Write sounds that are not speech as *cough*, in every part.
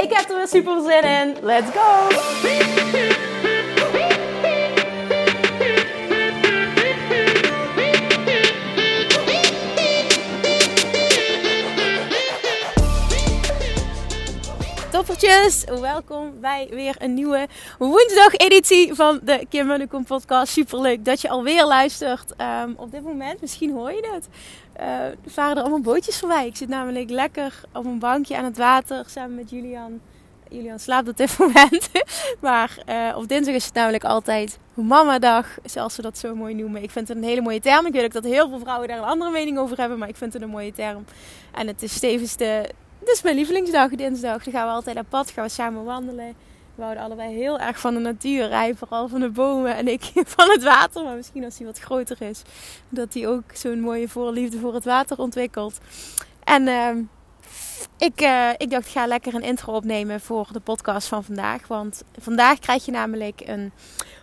Ik heb er weer super zin in. Let's go! Toppertjes, welkom bij weer een nieuwe woensdag-editie van de Kim Munnekom podcast. Super leuk dat je alweer luistert. Um, op dit moment, misschien hoor je het, uh, varen er allemaal bootjes voorbij. Ik zit namelijk lekker op een bankje aan het water samen met Julian. Julian slaapt op dit *laughs* moment. maar uh, op dinsdag is het namelijk altijd mama-dag, zoals ze dat zo mooi noemen. Ik vind het een hele mooie term. Ik weet ook dat heel veel vrouwen daar een andere mening over hebben, maar ik vind het een mooie term. En het is tevens de mijn lievelingsdag, dinsdag. Dan gaan we altijd naar pad, gaan we samen wandelen. We houden allebei heel erg van de natuur. Hij vooral van de bomen en ik *laughs* van het water. Maar misschien als hij wat groter is, dat hij ook zo'n mooie voorliefde voor het water ontwikkelt. En uh, ik, uh, ik dacht, ga lekker een intro opnemen voor de podcast van vandaag. Want vandaag krijg je namelijk een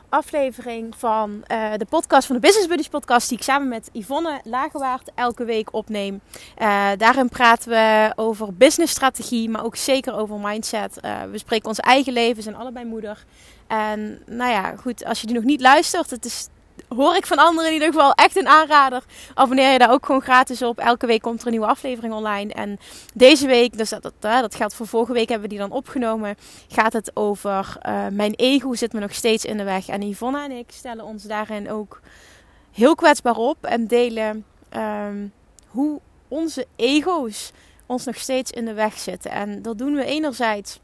aflevering van uh, de podcast van de Business Buddies podcast die ik samen met Yvonne Lagewaard elke week opneem. Uh, daarin praten we over businessstrategie, maar ook zeker over mindset. Uh, we spreken ons eigen leven, zijn allebei moeder. En nou ja, goed, als je die nog niet luistert, het is hoor ik van anderen in ieder geval echt een aanrader. Abonneer je daar ook gewoon gratis op. Elke week komt er een nieuwe aflevering online. En deze week, dus dat, dat, dat geldt voor vorige week, hebben we die dan opgenomen. Gaat het over uh, mijn ego zit me nog steeds in de weg. En Yvonne en ik stellen ons daarin ook heel kwetsbaar op. En delen um, hoe onze ego's ons nog steeds in de weg zitten. En dat doen we enerzijds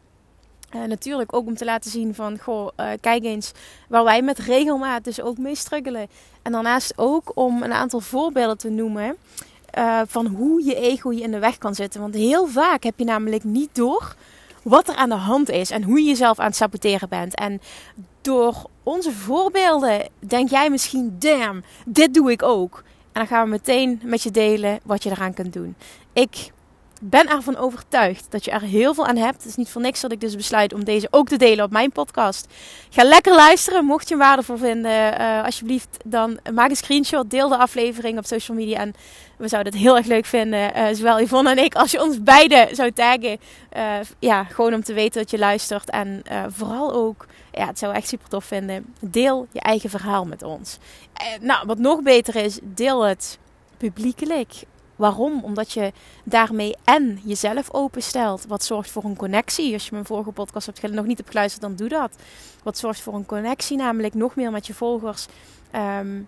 uh, natuurlijk ook om te laten zien van, goh, uh, kijk eens waar wij met regelmaat dus ook mee struggelen. En daarnaast ook om een aantal voorbeelden te noemen uh, van hoe je ego je in de weg kan zitten. Want heel vaak heb je namelijk niet door wat er aan de hand is en hoe je jezelf aan het saboteren bent. En door onze voorbeelden denk jij misschien, damn, dit doe ik ook. En dan gaan we meteen met je delen wat je eraan kunt doen. Ik ben ervan overtuigd dat je er heel veel aan hebt. Het is niet voor niks dat ik dus besluit om deze ook te delen op mijn podcast. Ga lekker luisteren. Mocht je hem waardevol vinden, uh, alsjeblieft dan maak een screenshot. Deel de aflevering op social media. En we zouden het heel erg leuk vinden, uh, zowel Yvonne en ik, als je ons beiden zou taggen. Uh, ja, gewoon om te weten dat je luistert. En vooral ook, ja, het zou echt super tof vinden. Deel je eigen verhaal met ons. nou, wat nog beter is, deel het publiekelijk. Waarom? Omdat je daarmee en jezelf openstelt. Wat zorgt voor een connectie. Als je mijn vorige podcast hebt, nog niet hebt geluisterd, dan doe dat. Wat zorgt voor een connectie, namelijk nog meer met je volgers. Um,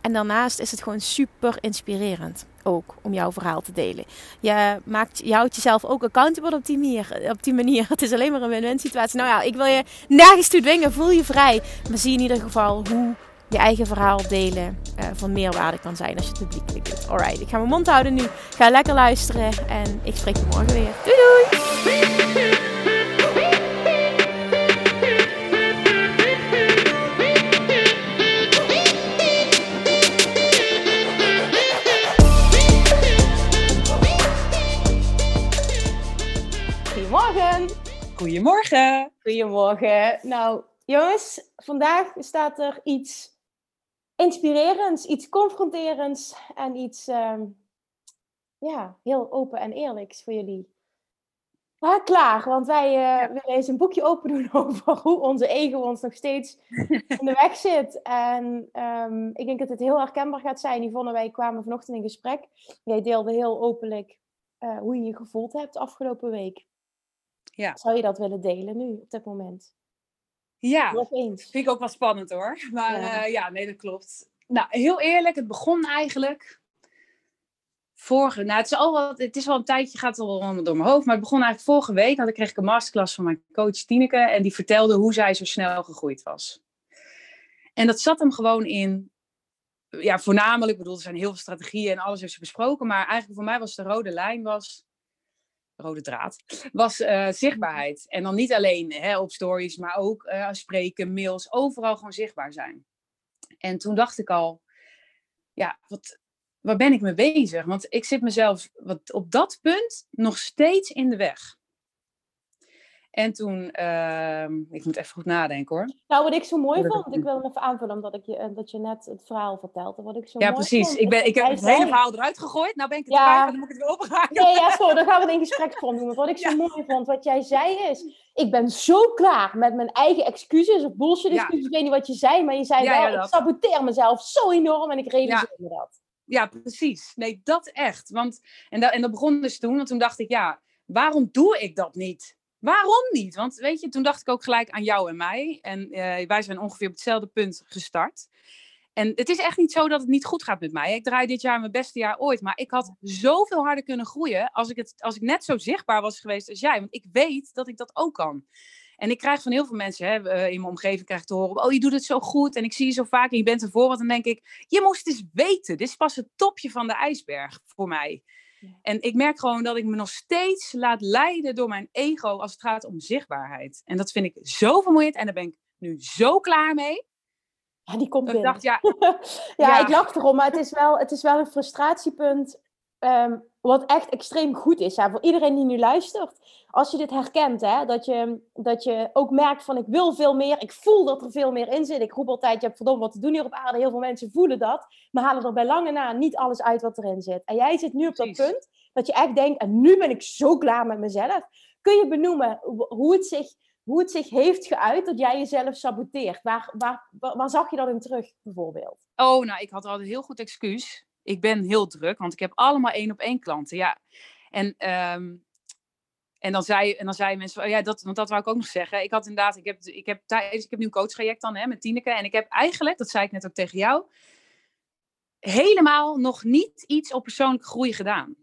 en daarnaast is het gewoon super inspirerend ook om jouw verhaal te delen. Je, maakt, je houdt jezelf ook accountable op die, manier, op die manier. *laughs* Het is alleen maar een win-win situatie. Nou ja, ik wil je nergens toe dwingen. Voel je vrij. Maar zie in ieder geval hoe je eigen verhaal delen uh, van meerwaarde kan zijn als je het publiekelijk doet. Alright, ik ga mijn mond houden nu. Ga lekker luisteren en ik spreek je morgen weer. Doei doei! Goedemorgen! Goedemorgen! Goedemorgen. Nou, jongens, vandaag staat er iets inspirerends, iets confronterends en iets um, ja, heel open en eerlijks voor jullie. Maar klaar, want wij uh, willen eens een boekje open doen *laughs* over hoe onze ego ons nog steeds *laughs* in de weg zit. En um, ik denk dat het heel herkenbaar gaat zijn. Yvonne, wij kwamen vanochtend in gesprek. Jij deelde heel openlijk uh, hoe je je gevoeld hebt afgelopen week. Ja. Zou je dat willen delen nu, op dit moment? Ja, vind ik ook wel spannend hoor. *laughs* Maar ja. Uh, ja, nee, dat klopt. Nou, heel eerlijk, het begon eigenlijk vorige, nou het is al wat, het is wel een tijdje, gaat al allemaal door mijn hoofd, maar het begon eigenlijk vorige week, had ik kreeg ik een masterclass van mijn coach Tineke en die vertelde hoe zij zo snel gegroeid was. En dat zat hem gewoon in, ja, voornamelijk, ik bedoel, er zijn heel veel strategieën en alles heeft ze besproken, maar eigenlijk voor mij was de rode lijn was, rode draad, was uh, zichtbaarheid. En dan niet alleen hè, op stories, maar ook uh, spreken, mails, overal gewoon zichtbaar zijn. En toen dacht ik al, ja, wat, waar ben ik mee bezig? Want ik zit mezelf wat, op dat punt nog steeds in de weg. En toen, uh, ik moet even goed nadenken hoor. Nou, wat ik zo mooi vond, ik wil even aanvullen omdat ik je, eh, dat je net het verhaal vertelde. Wat ik zo ja, precies. ik, ben, ik heb het hele verhaal eruit gegooid. Nou ben ik het ja. erbij, dan moet ik het weer ophalen. Nee, ja, zo, *laughs* dan gaan we het in gespreksvorm doen. Wat ik zo mooi vond, wat jij zei is, ik ben zo klaar met mijn eigen excuses of bullshit excuses. Ja. Ik weet niet wat je zei, maar je zei wel, ik saboteer mezelf zo enorm en ik realiseer me dat. Ja, precies. Nee, dat echt. Want, en, dat, en dat begon dus toen, want toen dacht ik, ja, waarom doe ik dat niet? Waarom niet? Want weet je, toen dacht ik ook gelijk aan jou en mij. En uh, wij zijn ongeveer op hetzelfde punt gestart. En het is echt niet zo dat het niet goed gaat met mij. Ik draai dit jaar mijn beste jaar ooit. Maar ik had zoveel harder kunnen groeien als ik, het, als ik net zo zichtbaar was geweest als jij. Want ik weet dat ik dat ook kan. En ik krijg van heel veel mensen hè, eh, in mijn omgeving krijg te horen: Oh, je doet het zo goed. En ik zie je zo vaak en je bent voorbeeld. En dan denk ik: Je moest eens weten. Dit is pas het topje van de ijsberg voor mij. En ik merk gewoon dat ik me nog steeds laat leiden door mijn ego als het gaat om zichtbaarheid. En dat vind ik zo vermoeiend en daar ben ik nu zo klaar mee. Ja, die komt binnen. Dacht, *laughs* ja, ja, ik lach erom, maar het is wel, het is wel een frustratiepunt um, wat echt extreem goed is. Ja, voor iedereen die nu luistert. Als je dit herkent, hè, dat, je, dat je ook merkt van ik wil veel meer. Ik voel dat er veel meer in zit. Ik roep altijd, je hebt verdomme wat te doen hier op aarde. Heel veel mensen voelen dat. Maar halen er bij lange na niet alles uit wat erin zit. En jij zit nu op dat punt dat je echt denkt, en nu ben ik zo klaar met mezelf. Kun je benoemen hoe het zich, hoe het zich heeft geuit dat jij jezelf saboteert? Waar, waar, waar, waar zag je dat in terug, bijvoorbeeld? Oh, nou, ik had altijd een heel goed excuus ik ben heel druk, want ik heb allemaal één op één klanten. Ja. En, um, en, dan zei, en dan zei mensen, ja, dat, want dat wou ik ook nog zeggen. Ik had inderdaad, ik heb, ik heb, ik heb nu een coachtraject dan hè, met Tineke. En ik heb eigenlijk, dat zei ik net ook tegen jou, helemaal nog niet iets op persoonlijke groei gedaan.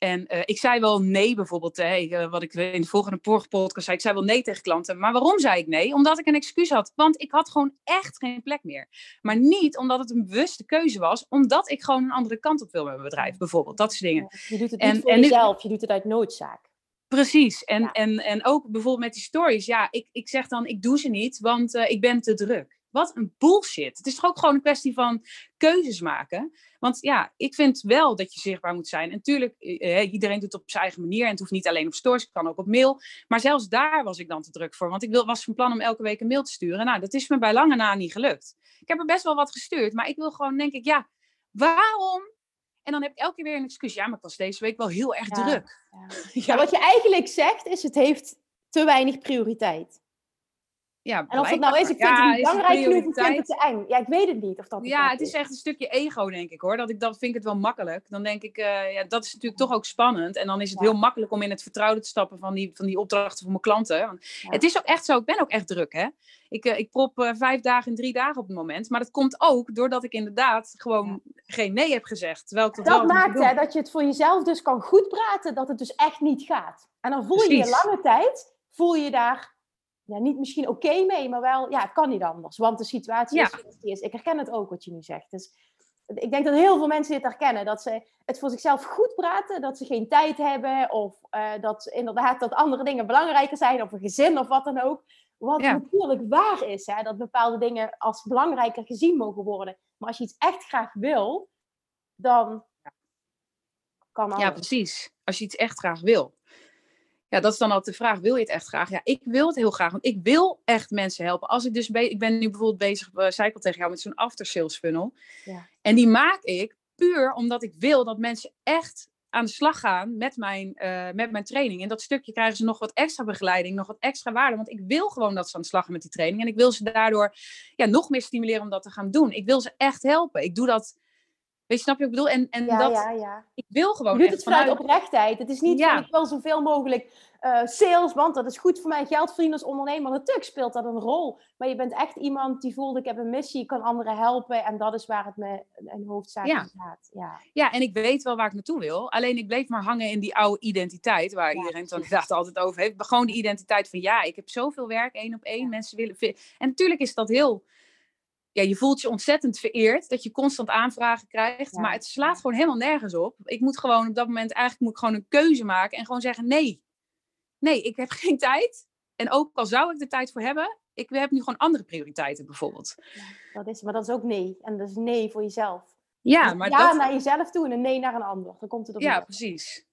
En uh, ik zei wel nee bijvoorbeeld, hè, uh, wat ik in de volgende podcast zei, ik zei wel nee tegen klanten. Maar waarom zei ik nee? Omdat ik een excuus had. Want ik had gewoon echt geen plek meer. Maar niet omdat het een bewuste keuze was, omdat ik gewoon een andere kant op wil met mijn bedrijf, bijvoorbeeld. Dat soort dingen. je doet het niet en, voor en jezelf, je doet het uit noodzaak. Precies. En, ja. en, en ook bijvoorbeeld met die stories. Ja, ik, ik zeg dan, ik doe ze niet, want uh, ik ben te druk. Wat een bullshit. Het is toch ook gewoon een kwestie van keuzes maken. Want ja, ik vind wel dat je zichtbaar moet zijn. En natuurlijk, eh, iedereen doet het op zijn eigen manier. En het hoeft niet alleen op stories, het kan ook op mail. Maar zelfs daar was ik dan te druk voor. Want ik wil, was van plan om elke week een mail te sturen. Nou, dat is me bij lange na niet gelukt. Ik heb er best wel wat gestuurd. Maar ik wil gewoon, denk ik, ja, waarom en dan heb ik elke keer weer een excuus. Ja, maar ik was deze week wel heel erg druk. Ja. *laughs* ja. wat je eigenlijk zegt is, het heeft te weinig prioriteit. Ja, en of het nou is, ik vind ja, het niet belangrijk genoeg, ik vind het te eng. Ja, ik weet het niet of dat Ja, het is echt een stukje ego, denk ik hoor. Dat ik dat vind ik het wel makkelijk. Dan denk ik, uh, ja, dat is natuurlijk toch ook spannend. En dan is het heel makkelijk om in het vertrouwde te stappen van die, van die opdrachten voor mijn klanten. Want Het is ook echt zo, ik ben ook echt druk hè. Ik, uh, ik prop uh, vijf dagen en drie dagen op het moment. Maar dat komt ook doordat ik inderdaad gewoon geen nee heb gezegd. Terwijl ik dat dat maakt hè, dat je het voor jezelf dus kan goed praten dat het dus echt niet gaat. En dan voel je je lange tijd, voel je daar ja, niet misschien oké mee, maar wel, ja, het kan niet anders. Want de situatie is zoals die is. Ik herken het ook wat je nu zegt. Dus ik denk dat heel veel mensen dit herkennen. Dat ze het voor zichzelf goed praten, dat ze geen tijd hebben. Of uh, dat inderdaad dat andere dingen belangrijker zijn. Of een gezin of wat dan ook. Wat natuurlijk waar is, hè, dat bepaalde dingen als belangrijker gezien mogen worden. Maar als je iets echt graag wil, dan kan alles. Ja, precies. Als je iets echt graag wil ja, dat is dan altijd de vraag, wil je het echt graag? Ja, ik wil het heel graag, want ik wil echt mensen helpen. Als ik dus, ik ben nu bijvoorbeeld bezig, uh, tegen jou, met zo'n after sales funnel. Ja. En die maak ik puur omdat ik wil dat mensen echt aan de slag gaan met mijn, uh, met mijn training. En dat stukje krijgen ze nog wat extra begeleiding, nog wat extra waarde. Want ik wil gewoon dat ze aan de slag gaan met die training. En ik wil ze daardoor ja, nog meer stimuleren om dat te gaan doen. Ik wil ze echt helpen. Ik doe dat Weet je, snap je wat ik bedoel? En, en ja, dat, ja, ja. ik wil gewoon Je doet het vanuit, oprechtheid. Het is niet ja. van, ik wil zoveel mogelijk uh, sales, want dat is goed voor mijn geld verdienen als ondernemer. Natuurlijk speelt dat een rol. Maar je bent echt iemand die voelt, ik heb een missie, ik kan anderen helpen. En dat is waar het me een hoofdzaak ja. gaat. Ja. ja, en ik weet wel waar ik naartoe wil. Alleen ik bleef maar hangen in die oude identiteit, waar iedereen het inderdaad altijd over heeft. Gewoon die identiteit van, ja, ik heb zoveel werk, één op één. Mensen willen... En natuurlijk is dat heel ja, je voelt je ontzettend vereerd dat je constant aanvragen krijgt. Maar het slaat gewoon helemaal nergens op. Ik moet gewoon op dat moment eigenlijk moet ik gewoon een keuze maken en gewoon zeggen nee. Nee, ik heb *laughs* geen tijd. En ook al zou ik er tijd voor hebben, ik heb nu gewoon andere prioriteiten bijvoorbeeld. Ja, dat is, maar dat is ook nee. En dat is nee voor jezelf. Ja, dus maar ja dat... naar jezelf toe en een nee naar een ander. Dan komt het op. Ja, precies.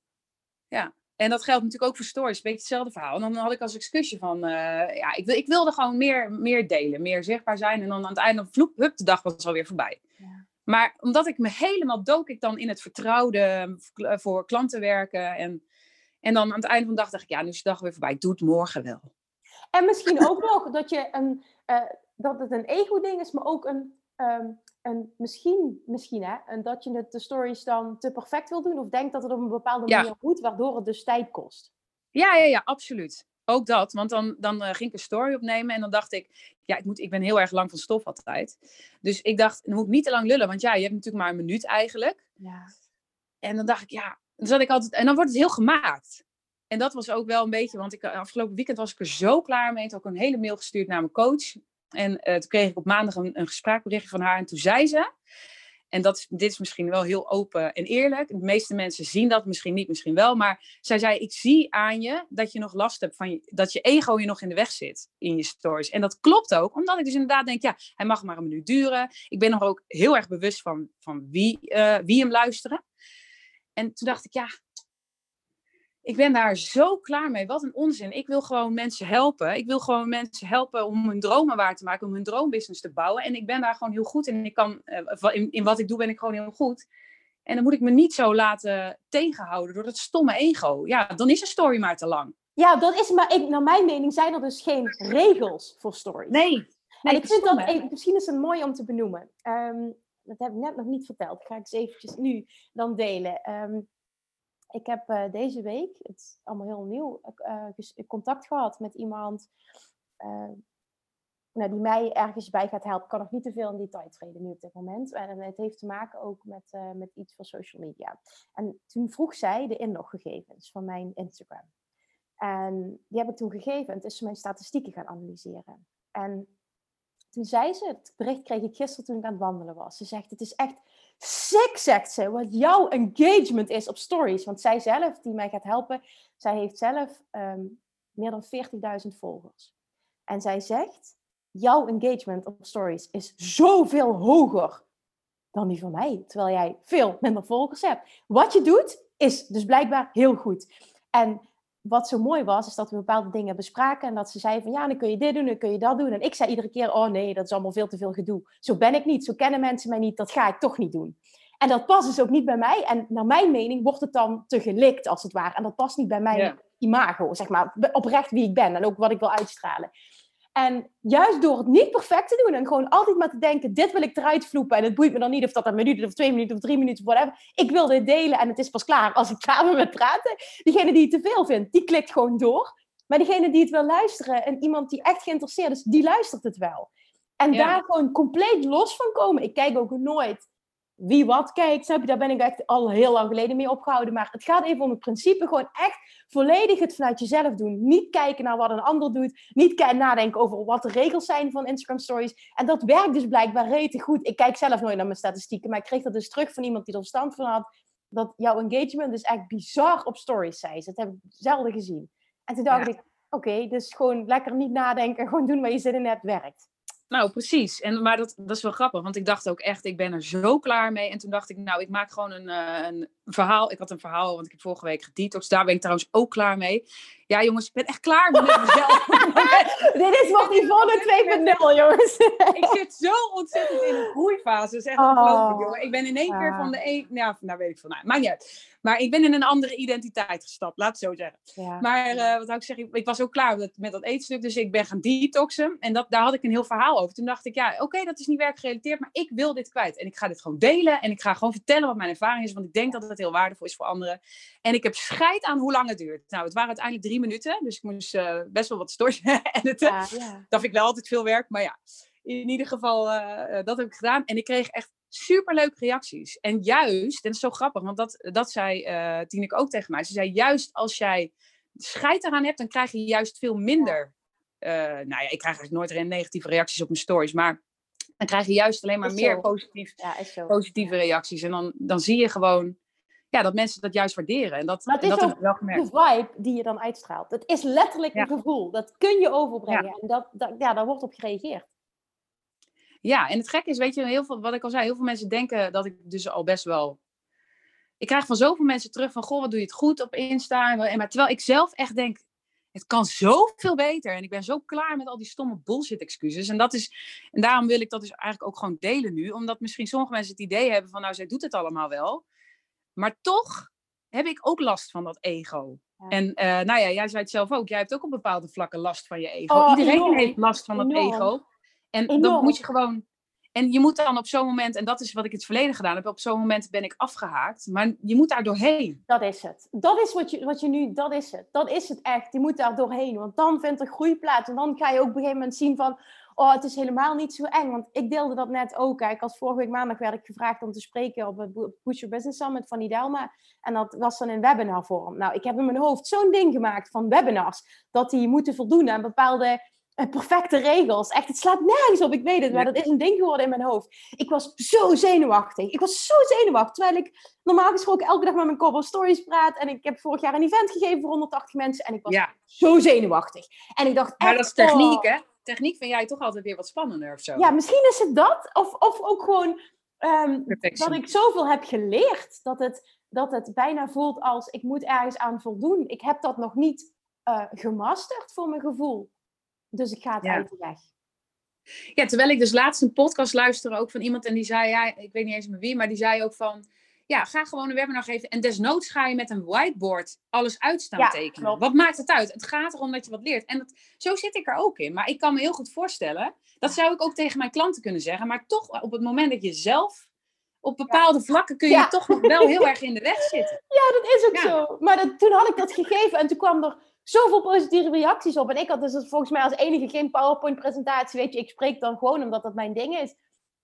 Ja. En dat geldt natuurlijk ook voor stories. Een beetje hetzelfde verhaal. En dan had ik als excuusje van, uh, ja, ik, ik wilde gewoon meer, meer delen, meer zichtbaar zijn. En dan aan het einde, vloep, hup, de dag was alweer voorbij. Ja. Maar omdat ik me helemaal dook ik dan in het vertrouwde eh, voor klanten werken. En, en dan aan het einde van de dag dacht ik, ja, nu is de dag weer voorbij. Doe het morgen wel. En misschien ook nog dat, je een, uh, dat het een ego-ding is, maar ook een, um, een misschien, misschien hè, en dat je het de stories dan te perfect wil doen of denkt dat het op een bepaalde manier moet, waardoor het dus tijd kost. Ja, ja, ja, absoluut. Ook dat, want dan, dan uh, ging ik een story opnemen en dan dacht ik, ja, ik, moet, ik ben heel erg lang van stof altijd. Dus ik dacht, dan moet ik niet te lang lullen, want ja, je hebt natuurlijk maar een minuut eigenlijk. Ja. En dan dacht ik, ja, dan zat ik altijd, en dan wordt het heel gemaakt. En dat was ook wel een beetje, want ik, eh, afgelopen weekend was ik er zo klaar mee. Toen heb ik een hele mail gestuurd naar mijn coach. En uh, toen kreeg ik op maandag een, een gespreksberichtje van haar. En toen zei ze, en dat, dit is misschien wel heel open en eerlijk. De meeste mensen zien dat misschien niet, misschien wel. Maar zij zei, ik zie aan je dat je nog last hebt van dat je ego je nog in de weg zit in je stories. En dat klopt ook, omdat ik dus inderdaad denk, ja, hij mag maar een minuut duren. Ik ben nog ook heel erg bewust van, van wie, uh, wie hem luisteren. En toen dacht ik, ja, ik ben daar zo klaar mee. Wat een onzin. Ik wil gewoon mensen helpen. Ik wil gewoon mensen helpen om hun dromen waar te maken, om hun droombusiness te bouwen. En ik ben daar gewoon heel goed in. Ik kan, eh, in, in wat ik doe ben ik gewoon heel goed. En dan moet ik me niet zo laten tegenhouden door dat stomme ego. Ja, dan is een story maar te lang. Ja, dat is maar, ik, naar mijn mening zijn er dus geen regels voor stories. Nee. nee en ik vind dat, ik, misschien is het mooi om te benoemen. Um, dat heb ik net nog niet verteld. ga ik eens eventjes nu dan delen. Um, ik heb uh, deze week, het is allemaal heel nieuw, uh, contact gehad met iemand uh, nou, die mij ergens bij gaat helpen. Ik kan nog niet te veel in detail treden nu op dit moment. En het heeft te maken ook met, met iets van social media. En toen vroeg zij de inloggegevens van mijn Instagram. En die heb ik toen gegeven en toen is ze mijn statistieken gaan analyseren. En toen zei ze, het bericht kreeg ik gisteren toen ik aan het wandelen was. Ze zegt, het is echt sick, zegt ze, wat jouw engagement is op stories. Want zij zelf, die mij gaat helpen, zij heeft zelf um, meer dan 40.000 volgers. En zij zegt, jouw engagement op stories is zoveel hoger dan die van mij. Terwijl jij veel minder volgers hebt. Wat je doet, is dus blijkbaar heel goed. En wat zo mooi was, is dat we bepaalde dingen bespraken. En dat ze zei van, ja, dan kun je dit doen, dan kun je dat doen. En ik zei iedere keer, oh nee, dat is allemaal veel te veel gedoe. Zo ben ik niet, zo kennen mensen mij niet, dat ga ik toch niet doen. En dat past dus ook niet bij mij. En naar mijn mening wordt het dan te gelikt, als het ware. En dat past niet bij mijn imago, zeg maar. Oprecht wie ik ben en ook wat ik wil uitstralen. En juist door het niet perfect te doen en gewoon altijd maar te denken, dit wil ik eruit vloepen en het boeit me dan niet of dat een minuut of twee minuten of drie minuten of whatever. Ik wil dit delen en het is pas klaar als ik *laughs* klaar ben met praten. Diegene die het te veel vindt, die klikt gewoon door. Maar diegene die het wil luisteren en iemand die echt geïnteresseerd is, die luistert het wel. En daar gewoon compleet los van komen. Ik kijk ook nooit wie wat kijkt, snap je? Daar ben ik echt al heel lang geleden mee opgehouden. Maar het gaat even om het principe. Gewoon echt volledig het vanuit jezelf doen. Niet kijken naar wat een ander doet. Niet nadenken over wat de regels zijn van Instagram stories. En dat werkt dus blijkbaar rete goed. Ik kijk zelf nooit naar mijn statistieken. Maar ik kreeg dat dus terug van iemand die er verstand van had. Dat jouw engagement dus echt bizar op stories zijn. Dat heb ik zelden gezien. En toen dacht ik, oké, dus gewoon lekker niet nadenken. *laughs* Gewoon doen waar je zin in hebt, werkt. Nou, precies. En, maar dat, dat is wel grappig, want ik dacht ook echt, ik ben er zo klaar mee. En toen dacht ik, nou, ik maak gewoon een, uh, een verhaal. Ik had een verhaal, want ik heb vorige week gedetox. Daar ben ik trouwens ook klaar mee. Ja, jongens, ik ben echt klaar met *laughs* mezelf. *laughs* Dit is wat Yvonne 2.0, jongens. *laughs* ik zit zo ontzettend in een groeifase. Dat is echt ongelooflijk, oh. jongen. Ik ben in één keer van de een... Nou, nou weet ik van, nou, maakt niet uit. Maar ik ben in een andere identiteit gestapt, laat het zo zeggen. Maar uh, wat zou ik zeggen, ik was ook klaar met, met dat eetstuk, dus ik ben gaan detoxen. En dat, daar had ik een heel verhaal over. Toen dacht ik, ja, oké, dat is niet werkgerelateerd, maar ik wil dit kwijt. En ik ga dit gewoon delen en ik ga gewoon vertellen wat mijn ervaring is, want ik denk dat het heel waardevol is voor anderen. En ik heb scheid aan hoe lang het duurt. Nou, het waren uiteindelijk drie minuten, dus ik moest uh, best wel wat stories editen. *laughs* Ja, ja. Dat vind ik wel altijd veel werk, maar ja. In ieder geval, uh, dat heb ik gedaan. En ik kreeg echt superleuke reacties. En juist, en dat is zo grappig, want dat, dat zei uh, Tineke ook tegen mij. Ze zei, juist als jij scheid eraan hebt, dan krijg je juist veel minder... Uh, nou ja, ik krijg eigenlijk nooit negatieve reacties op mijn stories, maar dan krijg je juist alleen maar meer positief, positieve reacties. En dan, dan zie je gewoon ja, dat mensen dat juist waarderen. En dat, maar het is dat ook wel de vibe die je dan uitstraalt. Het is letterlijk een gevoel. Dat kun je overbrengen. En dat, dat, ja, daar wordt op gereageerd. Ja, en het gekke is, weet je, heel veel, wat ik al zei, heel veel mensen denken dat ik dus al best wel. Ik krijg van zoveel mensen terug van, goh, wat doe je het goed op Insta? En, maar terwijl ik zelf echt denk, het kan zoveel beter. En ik ben zo klaar met al die stomme bullshit excuses. En, dat is, en daarom wil ik dat dus eigenlijk ook gewoon delen nu. Omdat misschien sommige mensen het idee hebben van, nou, zij doet het allemaal wel. Maar toch heb ik ook last van dat ego. En uh, nou ja, jij zei het zelf ook. Jij hebt ook op bepaalde vlakken last van je ego. Oh, Iedereen heeft last van dat ego. En dan moet je gewoon. En je moet dan op zo'n moment, en dat is wat ik in het verleden gedaan heb, op zo'n moment ben ik afgehaakt. Maar je moet daar doorheen. Dat is het. Dat is wat je, wat je nu, dat is het. Dat is het echt. Je moet daar doorheen. Want dan vindt er groei plaats. En dan ga je ook op een gegeven moment zien van, oh, het is helemaal niet zo eng. Want ik deelde dat net ook. Kijk, als vorige week maandag werd ik gevraagd om te spreken op het Push Your Business Summit van Idelma. En dat was dan in webinarvorm. Nou, ik heb in mijn hoofd zo'n ding gemaakt van webinars. Dat die moeten voldoen aan bepaalde perfecte regels. Echt, het slaat nergens op, ik weet het, maar dat is een ding geworden in mijn hoofd. Ik was zo zenuwachtig. Ik was zo zenuwachtig, terwijl ik normaal gesproken elke dag met mijn Cobble Stories praat. En ik heb vorig jaar een event gegeven voor 180 mensen en ik was zo zenuwachtig. En ik dacht Maar dat is techniek, oh. hè? Techniek vind jij toch altijd weer wat spannender of zo? Ja, misschien is het dat. Of, of ook gewoon um, dat ik zoveel heb geleerd, dat het, dat het bijna voelt als ik moet ergens aan voldoen. Ik heb dat nog niet uh, gemasterd voor mijn gevoel. Dus ik ga het uit de weg. Ja, terwijl ik dus laatst een podcast luisterde ook van iemand en die zei, ja, ik weet niet eens meer wie, maar die zei ook van, ja, ga gewoon een webinar geven en desnoods ga je met een whiteboard alles uitstaan tekenen. Wat maakt het uit? Het gaat erom dat je wat leert. En dat, zo zit ik er ook in. Maar ik kan me heel goed voorstellen, dat zou ik ook tegen mijn klanten kunnen zeggen, maar toch op het moment dat je zelf op bepaalde vlakken kun je toch nog wel heel erg in de weg zitten. *laughs* Ja, dat is ook zo. Maar dat, toen had ik dat gegeven en toen kwam er zoveel positieve reacties op. En ik had dus volgens mij als enige geen PowerPoint-presentatie. Weet je, ik spreek dan gewoon omdat dat mijn ding is.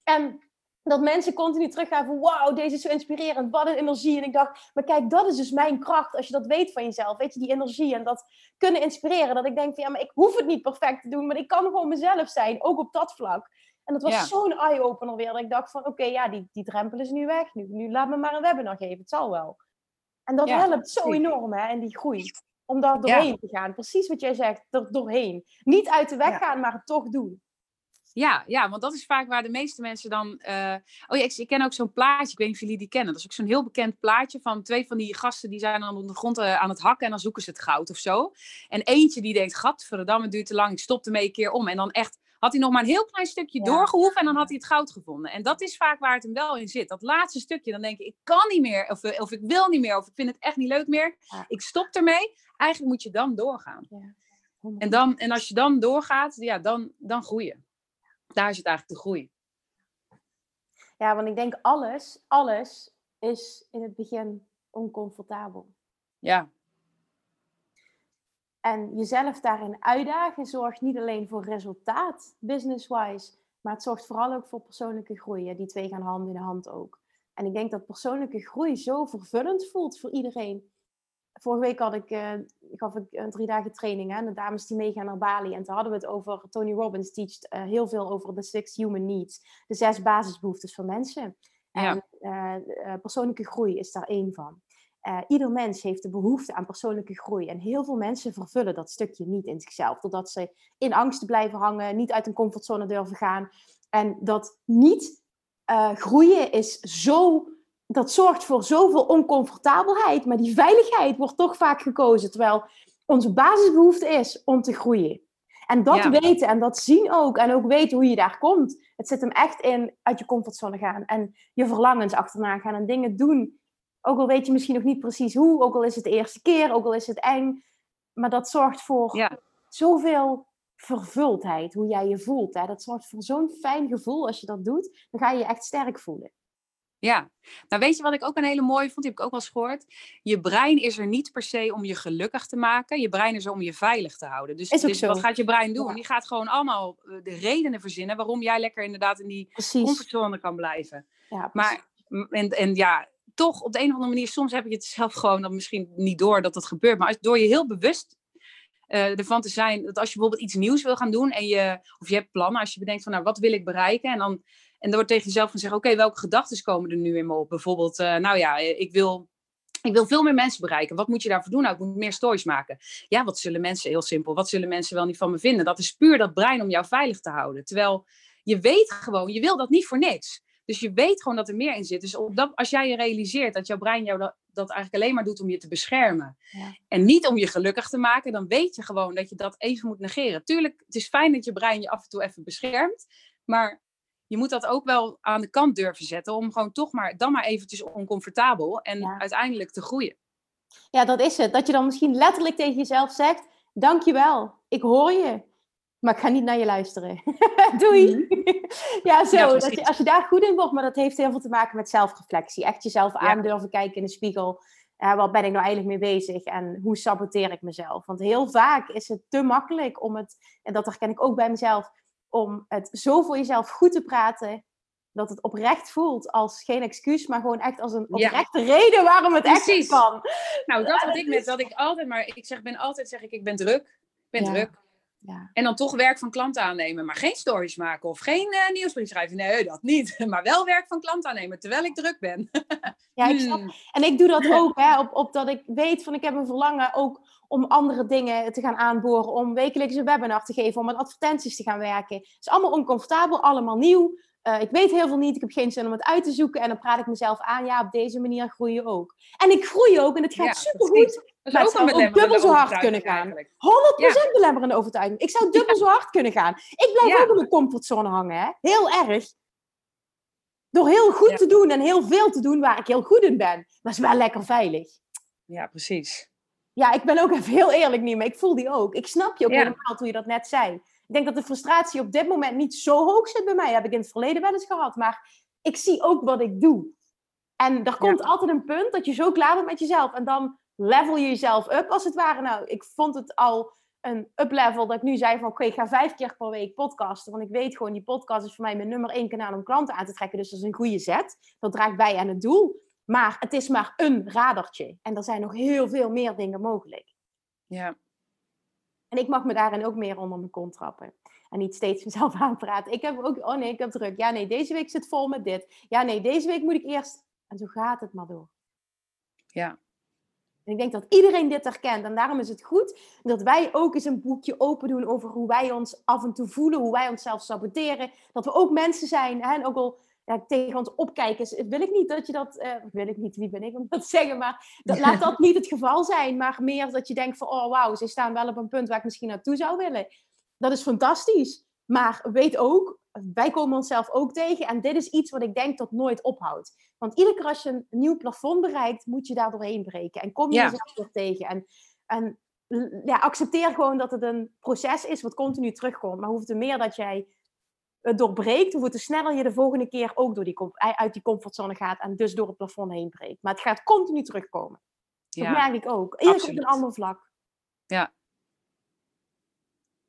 En dat mensen continu teruggaan van wauw, deze is zo inspirerend, wat een energie. En ik dacht, maar kijk, dat is dus mijn kracht als je dat weet van jezelf. Weet je, die energie en dat kunnen inspireren. Dat ik denk van ja, maar ik hoef het niet perfect te doen, maar ik kan gewoon mezelf zijn, ook op dat vlak. En dat was zo'n eye-opener weer. Dat ik dacht van oké, ja, die, die drempel is nu weg. Nu, nu laat me maar een webinar geven, het zal wel. En dat helpt zo enorm hè, en die groei. Om daar doorheen te gaan. Precies wat jij zegt, er doorheen. Niet uit de weg gaan, maar het toch doen. Ja, ja, want dat is vaak waar de meeste mensen dan. Uh... Oh ja, ik, ken ook zo'n plaatje. Ik weet niet of jullie die kennen. Dat is ook zo'n heel bekend plaatje van twee van die gasten die zijn dan op de grond uh, aan het hakken en dan zoeken ze het goud of zo. En eentje die denkt: Gadverdamme, het duurt te lang. Ik stop ermee een keer om. En dan echt had hij nog maar een heel klein stukje ja. doorgehoeven en dan had hij het goud gevonden. En dat is vaak waar het hem wel in zit. Dat laatste stukje, dan denk je: ik kan niet meer, of, of ik wil niet meer, of ik vind het echt niet leuk meer. Ik stop ermee. Eigenlijk moet je dan doorgaan. Ja. En, dan, en als je dan doorgaat, ja, dan, dan groeien daar is het eigenlijk de groei. Ja, want ik denk alles, alles is in het begin oncomfortabel. Ja. En jezelf daarin uitdagen zorgt niet alleen voor resultaat, business-wise, maar het zorgt vooral ook voor persoonlijke groei. Die twee gaan hand in hand ook. En ik denk dat persoonlijke groei zo vervullend voelt voor iedereen vorige week had ik, uh, gaf ik een drie dagen training aan de dames die meegaan naar Bali. En toen hadden we het over, Tony Robbins teacht uh, heel veel over de six human needs. De zes basisbehoeftes van mensen. En uh, persoonlijke groei is daar één van. Ieder mens heeft de behoefte aan persoonlijke groei. En heel veel mensen vervullen dat stukje niet in zichzelf. Doordat ze in angst blijven hangen, niet uit een comfortzone durven gaan. En dat niet groeien is zo dat zorgt voor zoveel oncomfortabelheid. Maar die veiligheid wordt toch vaak gekozen. Terwijl onze basisbehoefte is om te groeien. En dat weten en dat zien ook. En ook weten hoe je daar komt. Het zit hem echt in uit je comfortzone gaan. En je verlangens achterna gaan en dingen doen. Ook al weet je misschien nog niet precies hoe. Ook al is het de eerste keer. Ook al is het eng. Maar dat zorgt voor ja. zoveel vervuldheid. Hoe jij je voelt. Hè? Dat zorgt voor zo'n fijn gevoel als je dat doet. Dan ga je je echt sterk voelen. Ja, nou weet je wat ik ook een hele mooie vond, die heb ik ook wel eens gehoord. Je brein is er niet per se om je gelukkig te maken. Je brein is er om je veilig te houden. Dus, dus wat gaat je brein doen? Die gaat gewoon allemaal eh, de redenen verzinnen waarom jij lekker inderdaad in die comfortzone kan blijven. Ja, maar en, en ja, toch op de een of andere manier, soms heb je het zelf gewoon dan misschien niet door dat het gebeurt. Maar als, door je heel bewust uh, ervan te zijn dat als je bijvoorbeeld iets nieuws wil gaan doen en je, of je hebt plannen, als je bedenkt van nou, wat wil ik bereiken? En dan, en dan wordt tegen jezelf van zeggen, oké, welke gedachten komen er nu in me op? Bijvoorbeeld, uh, nou ja, ik wil ik wil veel meer mensen bereiken. Wat moet je daarvoor doen? Nou, ik moet meer stories maken. Ja, wat zullen mensen, heel simpel, wat zullen mensen wel niet van me vinden? Dat is puur dat brein om jou veilig te houden. Terwijl je weet gewoon, je wil dat niet voor niks. Dus je weet gewoon dat er meer in zit. Dus op dat, als jij je realiseert dat jouw brein jou dat, dat eigenlijk alleen maar doet om je te beschermen. Ja. En niet om je gelukkig te maken, dan weet je gewoon dat je dat even moet negeren. Tuurlijk, het is fijn dat je brein je af en toe even beschermt. Maar je moet dat ook wel aan de kant durven zetten. Om gewoon toch maar, dan maar eventjes oncomfortabel. En uiteindelijk te groeien. Ja, dat is het. Dat je dan misschien letterlijk tegen jezelf zegt: Dankjewel, ik hoor je. Maar ik ga niet naar je luisteren. *laughs* Doei. Mhm. ja, zo. dat je, als je daar goed in wordt, maar dat heeft heel veel te maken met zelfreflectie. Echt jezelf aan durven kijken in de spiegel. Uh, wat ben ik nou eigenlijk mee bezig en hoe saboteer ik mezelf? Want heel vaak is het te makkelijk om het, en dat herken ik ook bij mezelf, om het zo voor jezelf goed te praten dat het oprecht voelt als geen excuus, maar gewoon echt als een oprechte reden waarom het Precies. echt kan. Nou, dat wat ik met dat ik altijd maar ik zeg ben altijd zeg ik ik ben druk, ik ben druk. Ja. En dan toch werk van klanten aannemen, maar geen stories maken of geen uh, nieuwsbrief schrijven. Nee, dat niet. *laughs* Maar wel werk van klanten aannemen terwijl ik druk ben. *laughs* ja, ik snap. Hmm. En ik doe dat ook, hè, op, op dat ik weet van ik heb een verlangen ook om andere dingen te gaan aanboren, om wekelijks een webinar te geven, om met advertenties te gaan werken. Het is allemaal oncomfortabel, allemaal nieuw. Uh, ik weet heel veel niet, ik heb geen zin om het uit te zoeken. En dan praat ik mezelf aan, ja, op deze manier groei je ook. En ik groei ook en het gaat ja, supergoed. Maar het zou ook dubbel zo hard kunnen gaan. 100% ja. belemmerende overtuiging. Ik zou dubbel zo hard kunnen gaan. Ik blijf ook in mijn comfortzone hangen, hè. Heel erg. Door heel goed te doen en heel veel te doen waar ik heel goed in ben. Maar is wel lekker veilig. Ja, precies. Ja, ik ben ook even heel eerlijk niet, maar ik voel die ook. Ik snap je ook helemaal toen je dat net zei. Ik denk dat de frustratie op dit moment niet zo hoog zit bij mij. Dat heb ik in het verleden wel eens gehad. Maar ik zie ook wat ik doe. En er komt altijd een punt dat je zo klaar bent met jezelf. En dan level je jezelf up, als het ware. Nou, ik vond het al een up-level dat ik nu zei van... Oké, ik ga vijf keer per week podcasten. Want ik weet gewoon, die podcast is voor mij mijn nummer één kanaal om klanten aan te trekken. Dus dat is een goede zet. Dat draagt bij aan het doel. Maar het is maar een radertje. En er zijn nog heel veel meer dingen mogelijk. Ja. En ik mag me daarin ook meer onder mijn kont trappen. En niet steeds *laughs* mezelf aanpraten. Ik heb ook, oh nee, ik heb druk. Ja, nee, deze week zit vol met dit. Ja, nee, deze week moet ik eerst. En zo gaat het maar door. Ja. Ik denk dat iedereen dit herkent. En daarom is het goed dat wij ook eens een boekje open doen over hoe wij ons af en toe voelen, hoe wij onszelf saboteren. Dat we ook mensen zijn. Hè? En ook al ja, tegen ons opkijken, wil ik niet dat je dat, uh, wil ik niet, wie ben ik om dat te zeggen, maar dat, laat dat niet het geval zijn, maar meer dat je denkt van, oh wauw, ze staan wel op een punt waar ik misschien naartoe zou willen. Dat is fantastisch, maar weet ook, wij komen onszelf ook tegen en dit is iets wat ik denk dat nooit ophoudt. Want iedere keer als je een nieuw plafond bereikt, moet je daar doorheen breken en kom je ja. jezelf weer tegen. En, en ja, accepteer gewoon dat het een proces is wat continu terugkomt, maar hoeft te meer dat jij het doorbreekt, hoe te sneller je de volgende keer ook door die, uit die comfortzone gaat en dus door het plafond heen breekt. Maar het gaat continu terugkomen. Dat merk ik ook. Eerst op een ander vlak. Ja.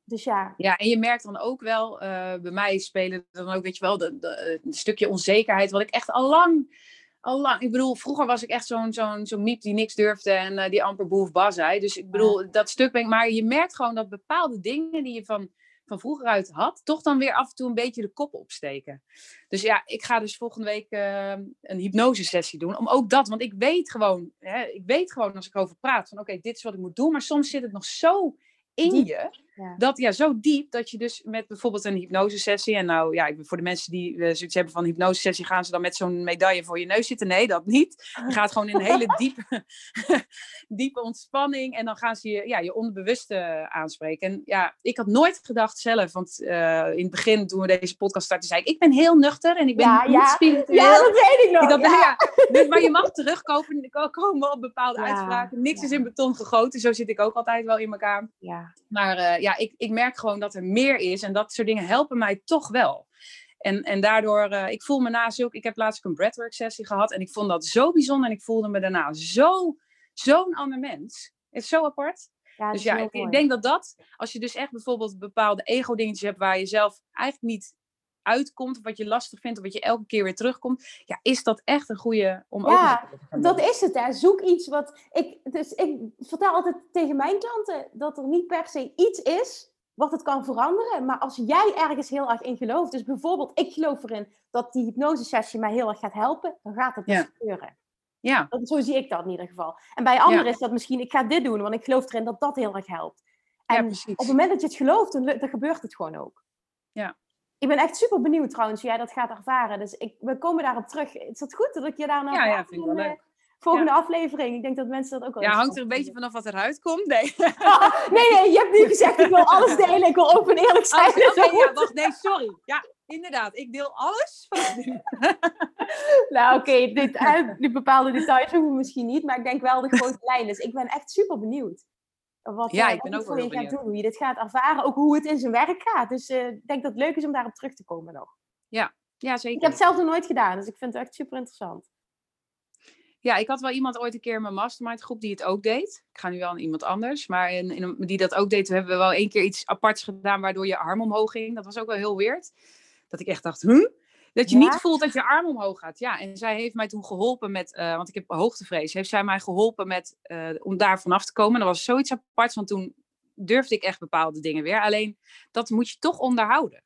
Dus ja. Ja, en je merkt dan ook wel, uh, bij mij spelen dan ook, weet je wel, de, stukje onzekerheid, wat ik echt al lang, al lang, ik bedoel, vroeger was ik echt zo'n zo'n zo'n miep die niks durfde en uh, die amper boef bas zei. Dus ik bedoel, dat stuk ben ik, maar je merkt gewoon dat bepaalde dingen die je van van vroeger uit had, toch dan weer af en toe een beetje de kop opsteken. Dus ja, ik ga dus volgende week uh, een hypnosesessie doen. Om ook dat, want ik weet gewoon, hè, ik weet gewoon als ik over praat van oké, dit is wat ik moet doen. Maar soms zit het nog zo in je. Dat ja, zo diep dat je dus met bijvoorbeeld een hypnosesessie. En nou ja, voor de mensen die uh, zoiets hebben van een hypnosesessie, gaan ze dan met zo'n medaille voor je neus zitten? Nee, dat niet. Je gaat gewoon in een hele *laughs* diepe, *laughs* diepe ontspanning. En dan gaan ze je, ja, je onbewuste aanspreken. En ja, ik had nooit gedacht zelf, want uh, in het begin toen we deze podcast starten, zei ik, ik ben heel nuchter en ik ben ja, niet ja. spiritueel. Ja, dat weet ik nog. Ik dacht, ja. dus, maar je mag terugkomen komen op bepaalde uitspraken. Niks is in beton gegoten. Zo zit ik ook altijd wel in elkaar. Ja. Maar uh, ja, ik, ik merk gewoon dat er meer is. En dat soort dingen helpen mij toch wel. En, en daardoor, uh, ik voel me na zulke... Ik heb laatst een breathwork sessie gehad. En ik vond dat zo bijzonder. En ik voelde me daarna zo, zo'n ander mens. Het is zo apart. Ja, dus ja, ik, ik, denk dat dat, als je dus echt bijvoorbeeld bepaalde ego-dingetjes hebt waar je zelf eigenlijk niet uitkomt, of wat je lastig vindt, of wat je elke keer weer terugkomt, ja, is dat echt een goede om ja, dat is het. Hè. Zoek iets wat ik. Dus ik vertel altijd tegen mijn klanten dat er niet per se iets is wat het kan veranderen. Maar als jij ergens heel erg in gelooft, dus bijvoorbeeld ik geloof erin dat die hypnosesessie mij heel erg gaat helpen, dan gaat het dus gebeuren. Ja. Dat, zo zie ik dat in ieder geval. En bij anderen is dat misschien, ik ga dit doen, want ik geloof erin dat dat heel erg helpt. En op het moment dat je het gelooft, dan, dan gebeurt het gewoon ook. Ja. Ik ben echt super benieuwd trouwens hoe jij dat gaat ervaren. Dus ik, we komen daarop terug. Is dat goed dat ik je daar nou... Ja, ja, vind ik wel leuk. Volgende aflevering. Ik denk dat mensen dat ook wel Ja, hangt er een beetje vanaf wat eruit komt. Nee. *laughs* nee, nee, je hebt nu gezegd ik wil alles delen. Ik wil open en eerlijk zijn. Oh, okay, ja, wacht, nee, sorry. Ja, inderdaad. Ik deel alles. *laughs* nou, oké. Okay, die bepaalde details hoeven we misschien niet. Maar ik denk wel de grote *laughs* lijnen. Dus ik ben echt super benieuwd. Wat, ja, uh, ik ben ook wel je gaat doen, hoe je dit gaat ervaren. Ook hoe het in zijn werk gaat. Dus uh, ik denk dat het leuk is om daarop terug te komen nog. Ja, ja zeker. Ik heb het zelf nog nooit gedaan. Dus ik vind het echt super interessant. Ja, ik had wel iemand ooit een keer in mijn mastermind groep die het ook deed. Ik ga nu wel aan iemand anders, maar in, in, die dat ook deed. We hebben wel één keer iets aparts gedaan waardoor je arm omhoog ging. Dat was ook wel heel weird. Dat ik echt dacht, huh? Dat je niet voelt dat je arm omhoog gaat. Ja, en zij heeft mij toen geholpen met, uh, want ik heb hoogtevrees, heeft zij mij geholpen met, uh, om daar vanaf te komen. Dat was zoiets aparts, want toen durfde ik echt bepaalde dingen weer. Alleen, dat moet je toch onderhouden.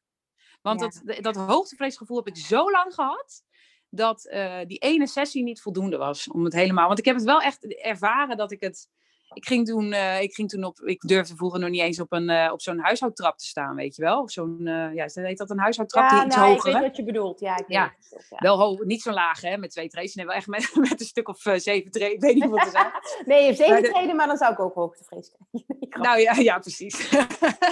Want ja. dat, dat hoogtevreesgevoel heb ik zo lang gehad dat uh, die ene sessie niet voldoende was om het helemaal. Want ik heb het wel echt ervaren dat ik het. Ik ging toen, uh, ik ging toen op. Ik durfde vroeger nog niet eens op, een, uh, op zo'n huishoudtrap te staan, weet je wel? Of zo'n. ja, heet dat een huishoudtrap? Ja, die iets nou, hoger. Ik weet wat je bedoelt. Ja, ik weet ja. Het, ja. wel hoog, niet zo laag, hè? Met twee treden. Nee, wel echt met, *laughs* met een stuk of zeven treden. Ik weet niet wat te zijn. *laughs* nee, zeven maar treden, maar dan zou ik ook hoogtevrees krijgen. *laughs* nou ja, ja, precies.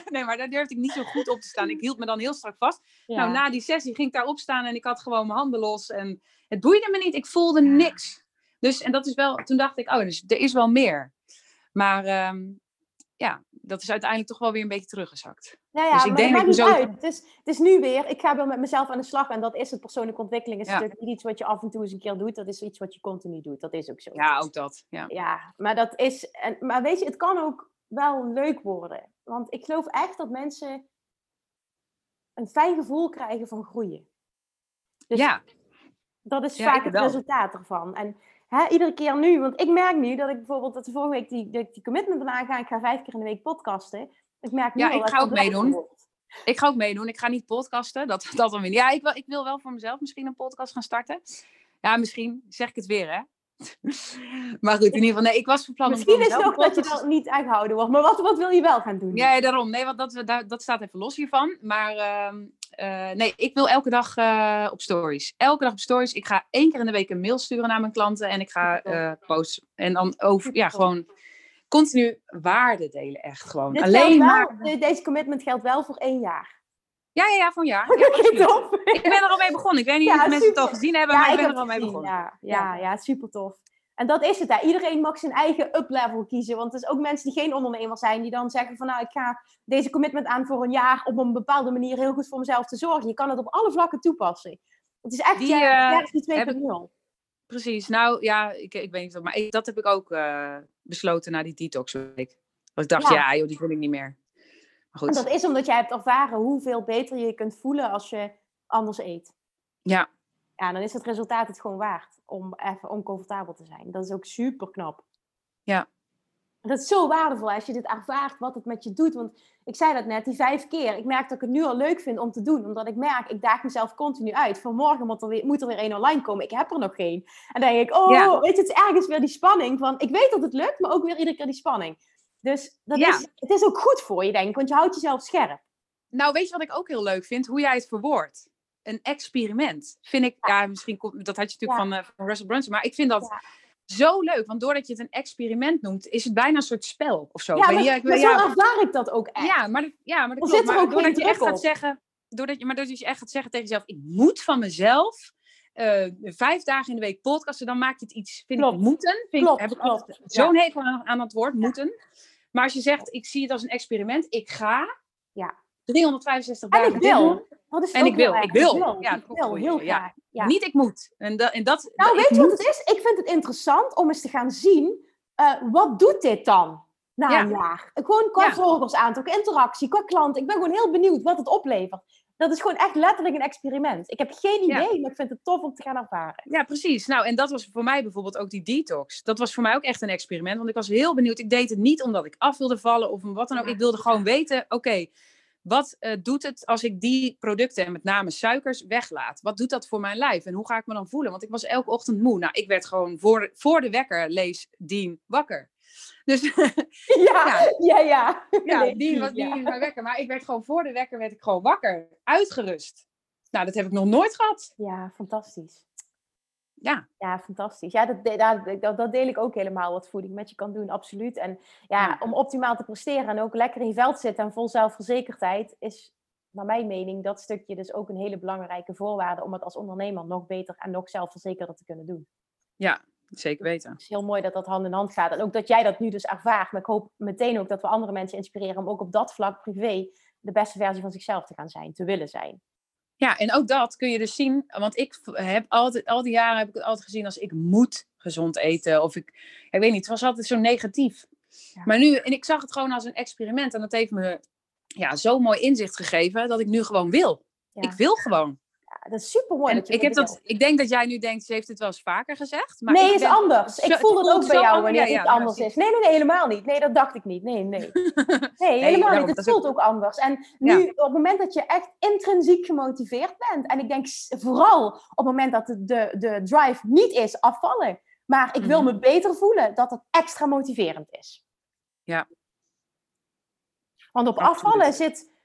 nee, maar daar durfde ik niet zo goed op te staan. Ik hield me dan heel strak vast. Nou, na die sessie ging ik daar op staan en ik had gewoon mijn handen los en het boeide me niet, ik voelde niks. Dus, en dat is wel, toen dacht ik, oh, dus er is wel meer. Maar um, ja, dat is uiteindelijk toch wel weer een beetje teruggezakt. Nou ja, dus ik maar denk het maakt niet zo... uit. Het is, het is nu weer, ik ga wel met mezelf aan de slag en dat is het. Persoonlijke ontwikkeling is ja. natuurlijk niet iets wat je af en toe eens een keer doet. Dat is iets wat je continu doet. Dat is ook zo. Ja, ook dat. Ja, ja maar dat is, en, maar weet je, het kan ook wel leuk worden. Want ik geloof echt dat mensen een fijn gevoel krijgen van groeien. Dus ja dat is vaak het resultaat ervan. En hè, iedere keer nu, want ik merk nu dat ik bijvoorbeeld dat de vorige week die, die, die commitment ben aangaan. Ik ga vijf keer in de week podcasten. Ik merk nu ja, al ik ga ook meedoen. Ik ga ook meedoen. Ik ga niet podcasten. Dat, *laughs* dat dan weer. Ja, ik wil, ik wil wel voor mezelf misschien een podcast gaan starten. Ja, misschien zeg ik het weer, hè? *laughs* maar goed, in ieder geval, nee, ik was van plan Misschien om is het ook dat je dat niet uitgehouden wordt. Maar wat, wat wil je wel gaan doen? Ja, daarom. Nee, want dat, dat, dat staat even los hiervan. Maar uh, uh, nee, ik wil elke dag uh, op stories. Elke dag op stories. Ik ga één keer in de week een mail sturen naar mijn klanten. En ik ga eh, posten. En dan over, ja, gewoon continu waarde delen. Echt gewoon. Dit Alleen wel, maar... Deze commitment geldt wel voor één jaar. Ja, ja, ja, voor een jaar. *laughs* Ja, tof. Ik ben er al mee begonnen. Ik weet niet ja, of mensen het al gezien hebben, ja, maar ik, ik ben er al mee begonnen. Ja, ja, ja, super tof. En dat is het. Hè. Iedereen mag zijn eigen up-level kiezen. Want er is ook mensen die geen ondernemer zijn, die dan zeggen van nou, ik ga deze commitment aan voor een jaar op een bepaalde manier heel goed voor mezelf te zorgen. Je kan het op alle vlakken toepassen. Het is echt die, ja, uh, die 2.0. Precies. Nou ja, ik, ik weet niet, maar ik, dat heb ik ook uh, besloten na die detox week. Dat ik dacht, ja, ja joh, die wil ik niet meer. Maar goed. En dat is omdat jij hebt ervaren hoeveel beter je je kunt voelen als je anders eet. Ja, ja, dan is het resultaat het gewoon waard om even oncomfortabel te zijn. Dat is ook super knap. Ja. Dat is zo waardevol als je dit ervaart, wat het met je doet. Want ik zei dat net, die vijf keer. Ik merk dat ik het nu al leuk vind om te doen. Omdat ik merk, ik daag mezelf continu uit. Vanmorgen moet er weer, moet er weer één online komen. Ik heb er nog geen. En dan denk ik, oh, ja. weet je, het is ergens weer die spanning. Van, ik weet dat het lukt, maar ook weer iedere keer die spanning. Dus dat Ja. is, het is ook goed voor je, denk ik. Want je houdt jezelf scherp. Nou, weet je wat ik ook heel leuk vind? Hoe jij het verwoordt. Een experiment. Vind ik, ja, misschien komt, dat had je natuurlijk van, uh, van Russell Brunson. Maar ik vind dat Ja. zo leuk. Want doordat je het een experiment noemt, is het bijna een soort spel of zo. Ja, maar, ik- maar ja, zo ervaar ik dat ook echt. Ja, maar, ja, maar dat klopt. Maar doordat je echt gaat zeggen, doordat je, maar doordat je echt gaat zeggen tegen jezelf, ik moet van mezelf eh, vijf dagen in de week podcasten, dan maak je het iets, vind Klopt. ik, moeten. Vind Klopt, ik, heb ik klopt. altijd zo'n hekel aan, aan het woord, moeten. Maar als je zegt, ik zie het als een experiment, ik ga Ja. 365 En dagen ik wil. Dat is En ik wil, ik wil. Ik wil, Ja, ik wil heel ja. graag. Ja. Niet ik moet. En dat, en dat, Nou, weet je moet- wat het is? Ik vind het interessant om eens te gaan zien, eh, wat doet dit dan na Ja. een jaar? Gewoon qua Ja. qua interactie, qua klanten. Ik ben gewoon heel benieuwd wat het oplevert. dat is gewoon echt letterlijk een experiment. Ik heb geen idee, maar ik vind het tof om te gaan ervaren. Ja, precies. Nou, en dat was voor mij bijvoorbeeld ook die detox. Dat was voor mij ook echt een experiment, want ik was heel benieuwd. Ik deed het niet omdat ik af wilde vallen of wat dan ook. Ik wilde gewoon weten, oké, wat uh, doet het als ik die producten, en met name suikers, weglaat? Wat doet dat voor mijn lijf? En hoe ga ik me dan voelen? Want ik was elke ochtend moe. Nou, ik werd gewoon voor, voor de wekker, lees Dien, wakker. Dus *laughs* ja, ja, ja. Ja, die was die ja. wekker. Maar ik werd gewoon voor de wekker werd ik gewoon wakker. Uitgerust. Nou, dat heb ik nog nooit gehad. Ja, fantastisch. Ja. Ja, fantastisch. Ja, dat, dat, dat, deel ik ook helemaal, wat voeding met je kan doen, absoluut. En ja, om optimaal te presteren en ook lekker in je veld zitten en vol zelfverzekerdheid, is naar mijn mening dat stukje dus ook een hele belangrijke voorwaarde om het als ondernemer nog beter en nog zelfverzekerder te kunnen doen. Ja, Zeker weten. Het is heel mooi dat dat hand in hand gaat. En ook dat jij dat nu dus ervaart. Maar ik hoop meteen ook dat we andere mensen inspireren om ook op dat vlak privé de beste versie van zichzelf te gaan zijn, te willen zijn. Ja, en ook dat kun je dus zien. Want ik heb altijd, al die jaren heb ik het altijd gezien als ik moet gezond eten. Of ik, ik weet niet, het was altijd zo negatief. Maar nu, en ik zag het gewoon als een experiment. En dat heeft me ja, zo mooi inzicht gegeven dat ik nu gewoon wil. Ik wil gewoon dat is super mooi. ik, heb dat, ik denk dat jij nu denkt, ze heeft het wel eens vaker gezegd. Maar nee, is anders. ik voel het ook bij jou wanneer het anders is. Nee, nee, nee, helemaal niet. Nee, dat dacht ik niet. Nee, nee. *laughs* Nee, helemaal niet. Het voelt ook... anders. En nu, op het moment dat je echt intrinsiek gemotiveerd bent, en ik denk vooral op het moment dat de, de, de drive niet is afvallen, maar ik wil mhm. me beter voelen, dat het extra motiverend is. Ja. Want op afvallen zit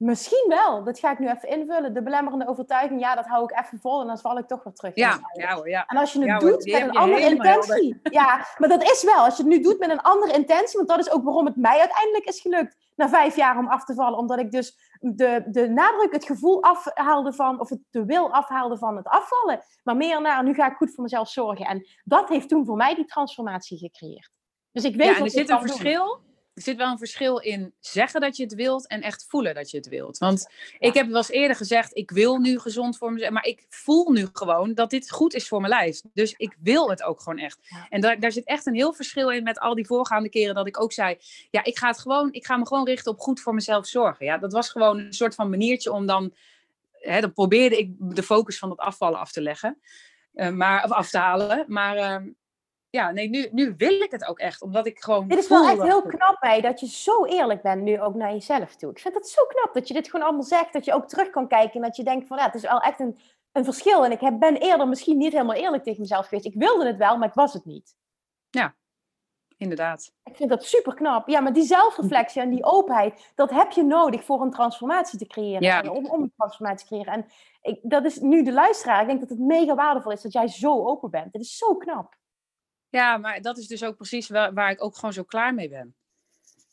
Misschien wel. Dat ga ik nu even invullen. De belemmerende overtuiging, ja, dat hou ik even vol en dan val ik toch weer terug. Ja, ja, hoor, ja. En als je het doet met een andere intentie. Ja, maar dat is wel. Als je het nu doet met een andere intentie, want dat is ook waarom het mij uiteindelijk is gelukt na vijf jaar om af te vallen. Omdat ik dus de, de nadruk, het gevoel afhaalde van, of het de wil afhaalde van het afvallen. Maar meer naar, nu ga ik goed voor mezelf zorgen. En dat heeft toen voor mij die transformatie gecreëerd. Dus ik weet ja, en er zit een verschil er zit wel een verschil in zeggen dat je het wilt en echt voelen dat je het wilt. Want ik heb wel eens eerder gezegd, ik wil nu gezond voor mezelf, maar ik voel nu gewoon dat dit goed is voor mijn lijf. Dus ik wil het ook gewoon echt. En daar, daar zit echt een heel verschil in met al die voorgaande keren dat ik ook zei, ja, ik ga het gewoon, ik ga me gewoon richten op goed voor mezelf zorgen. Ja, dat was gewoon een soort van maniertje om dan, hè, dan probeerde ik de focus van het afvallen af te leggen. Uh, maar, of af te halen. Maar uh, ja, nee, nu, nu wil ik het ook echt, omdat ik gewoon. Dit is wel echt heel knap bij dat je zo eerlijk bent nu ook naar jezelf toe. Ik vind het zo knap dat je dit gewoon allemaal zegt, dat je ook terug kan kijken en dat je denkt van ja, het is wel echt een, een verschil. En ik heb, ben eerder misschien niet helemaal eerlijk tegen mezelf geweest. Ik wilde het wel, maar ik was het niet. Ja, inderdaad. Ik vind dat super knap. Ja, maar die zelfreflectie en die openheid, dat heb je nodig voor een transformatie te creëren. Ja. Om, om een transformatie te creëren. En ik, dat is nu de luisteraar. Ik denk dat het mega waardevol is dat jij zo open bent. Het is zo knap. Ja, maar dat is dus ook precies waar, waar ik ook gewoon zo klaar mee ben.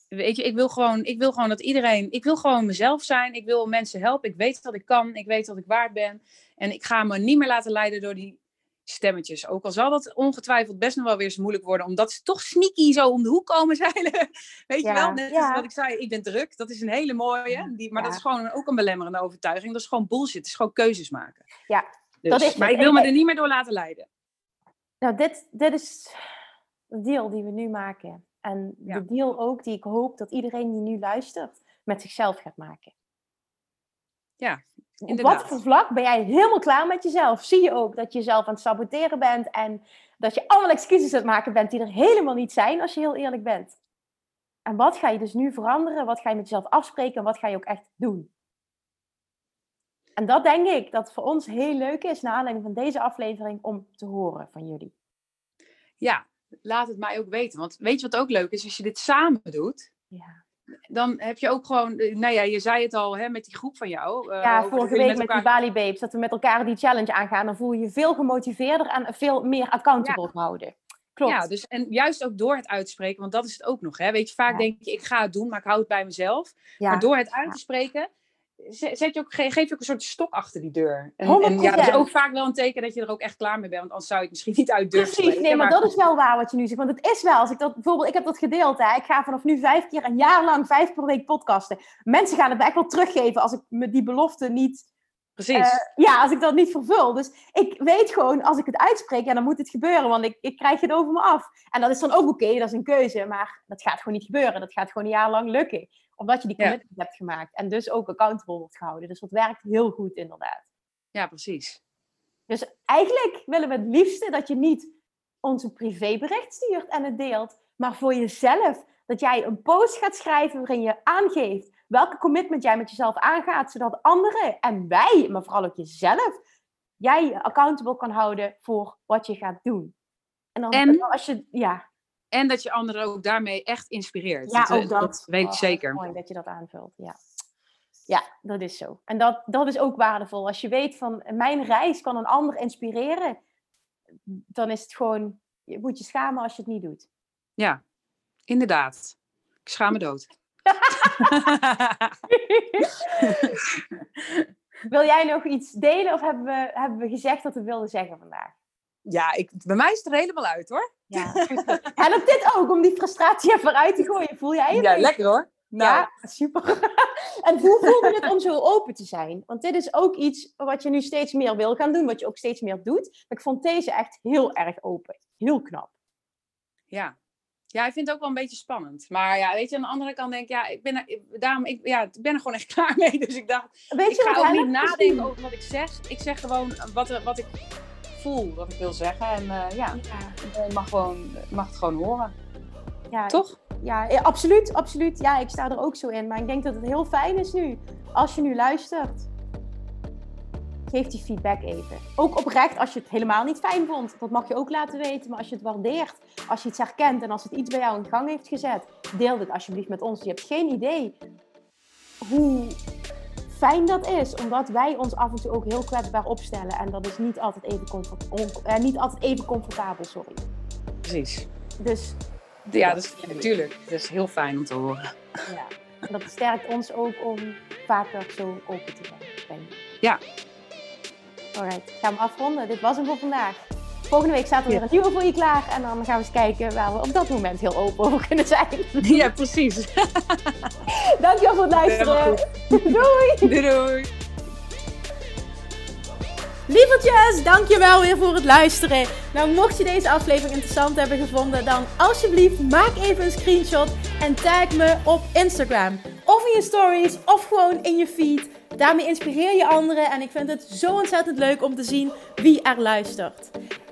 Weet je, ik wil, gewoon, ik wil gewoon dat iedereen. Ik wil gewoon mezelf zijn. Ik wil mensen helpen. Ik weet dat ik kan. Ik weet dat ik waard ben. En ik ga me niet meer laten leiden door die stemmetjes. Ook al zal dat ongetwijfeld best nog wel weer eens moeilijk worden. Omdat ze toch sneaky zo om de hoek komen *laughs* zeilen. Weet je wel? Net ja. wat ik zei. Ik ben druk. Dat is een hele mooie. Die, maar dat is gewoon ook een belemmerende overtuiging. Dat is gewoon bullshit. Het is gewoon keuzes maken. Ja, dus, dat is Maar ik wil me er niet meer door laten leiden. Nou, dit, dit is de deal die we nu maken. En de deal ook die ik hoop dat iedereen die nu luistert met zichzelf gaat maken. Ja, inderdaad. Op wat voor vlak ben jij helemaal klaar met jezelf? Zie je ook dat je jezelf aan het saboteren bent en dat je allemaal excuses aan het maken bent die er helemaal niet zijn als je heel eerlijk bent. En wat ga je dus nu veranderen? Wat ga je met jezelf afspreken en wat ga je ook echt doen? En dat denk ik dat voor ons heel leuk is, naar aanleiding van deze aflevering, om te horen van jullie. Ja, laat het mij ook weten. Want weet je wat ook leuk is? Als je dit samen doet, ja. dan heb je ook gewoon, eh, nou ja, je zei het al hè, met die groep van jou. Uh, ja, vorige week met, met die Bali Babes, dat we met elkaar die challenge aangaan. Dan voel je je veel gemotiveerder en veel meer accountable ja. gehouden. Klopt. Ja, dus en juist ook door het uitspreken, want dat is het ook nog. Hè? Weet je, vaak denk je, ik ga het doen, maar ik hou het bij mezelf. Maar door het uit te spreken, zet je ook, geef je ook een soort stok achter die deur. En, en, ja, dat is ook vaak wel een teken dat je er ook echt klaar mee bent. Want anders zou je het misschien niet uit durven Precies, nee, maar, dat is wel waar wat je nu zegt. Want het is wel, als ik dat bijvoorbeeld, ik heb dat gedeeld. Hè. Ik ga vanaf nu vijf keer een jaar lang vijf per week podcasten. Mensen gaan het me echt wel teruggeven als ik me die belofte niet... Precies. Uh, ja, als ik dat niet vervul. Dus ik weet gewoon, als ik het uitspreek, ja, dan moet het gebeuren. Want ik, ik krijg het over me af. En dat is dan ook oké, dat is een keuze. Maar dat gaat gewoon niet gebeuren. Dat gaat gewoon een jaar lang lukken Omdat je die commitment hebt gemaakt. En dus ook accountable wordt gehouden. Dus dat werkt heel goed inderdaad. Ja, precies. Dus eigenlijk willen we het liefste dat je niet onze privébericht stuurt en het deelt. Maar voor jezelf. Dat jij een post gaat schrijven waarin je aangeeft welke commitment jij met jezelf aangaat. Zodat anderen en wij, maar vooral ook jezelf, jij accountable kan houden voor wat je gaat doen. En, dan, en als je, ja. En dat je anderen ook daarmee echt inspireert. Ja, dat, ook dat. weet ik oh, zeker. Mooi dat je dat aanvult, ja. Ja, dat is zo. En dat, dat is ook waardevol. Als je weet van mijn reis kan een ander inspireren, dan is het gewoon, je moet je schamen als je het niet doet. Ja, inderdaad. Ik schaam me dood. *laughs* Wil jij nog iets delen of hebben we, hebben we gezegd wat we wilden zeggen vandaag? Ja, ik, bij mij is het er helemaal uit hoor. Ja, Helpt dit ook om die frustratie even uit te gooien? Voel jij het? Ja, lekker hoor. Nou. Ja, super. en hoe voelde het om zo open te zijn? Want dit is ook iets wat je nu steeds meer wil gaan doen, wat je ook steeds meer doet. Maar ik vond deze echt heel erg open. Heel knap. Ja, ja, ik vind het ook wel een beetje spannend. Maar ja, weet je, aan de andere kant denk ik, ja, ik ben er, daarom, ik, ja, ik ben er gewoon echt *laughs* klaar mee. Dus ik dacht, weet ik ga ook niet nadenken over wat ik zeg. Ik zeg gewoon wat, wat ik voel, wat ik wil zeggen. En uh, ja, ja. mag, gewoon, mag het gewoon horen. Ja, Toch? Ja, absoluut, absoluut. Ja, ik sta er ook zo in. Maar ik denk dat het heel fijn is nu, als je nu luistert geef die feedback even. Ook oprecht als je het helemaal niet fijn vond. Dat mag je ook laten weten. Maar als je het waardeert, als je iets herkent en als het iets bij jou in gang heeft gezet, deel dit alsjeblieft met ons. Je hebt geen idee hoe fijn dat is, omdat wij ons af en toe ook heel kwetsbaar opstellen. En dat is niet altijd even, comfort eh, niet altijd even comfortabel, sorry. Precies. Dus. Ja, dat is, natuurlijk. Het is heel fijn om te horen. Ja. En dat sterkt ons ook om vaker zo open te zijn. Ja, Alright, gaan we afronden. Dit was hem voor vandaag. Volgende week staat er weer een nieuwe voor je klaar. En dan gaan we eens kijken waar we op dat moment heel open over kunnen zijn. Ja, precies. *laughs* Dankjewel voor het luisteren. *laughs* Doei. Doei doei. Lievertjes, dankjewel weer voor het luisteren. Nou, mocht je deze aflevering interessant hebben gevonden, dan alsjeblieft maak even een screenshot en tag me op Instagram. Of in je stories, of gewoon in je feed. Daarmee inspireer je anderen en ik vind het zo ontzettend leuk om te zien wie er luistert.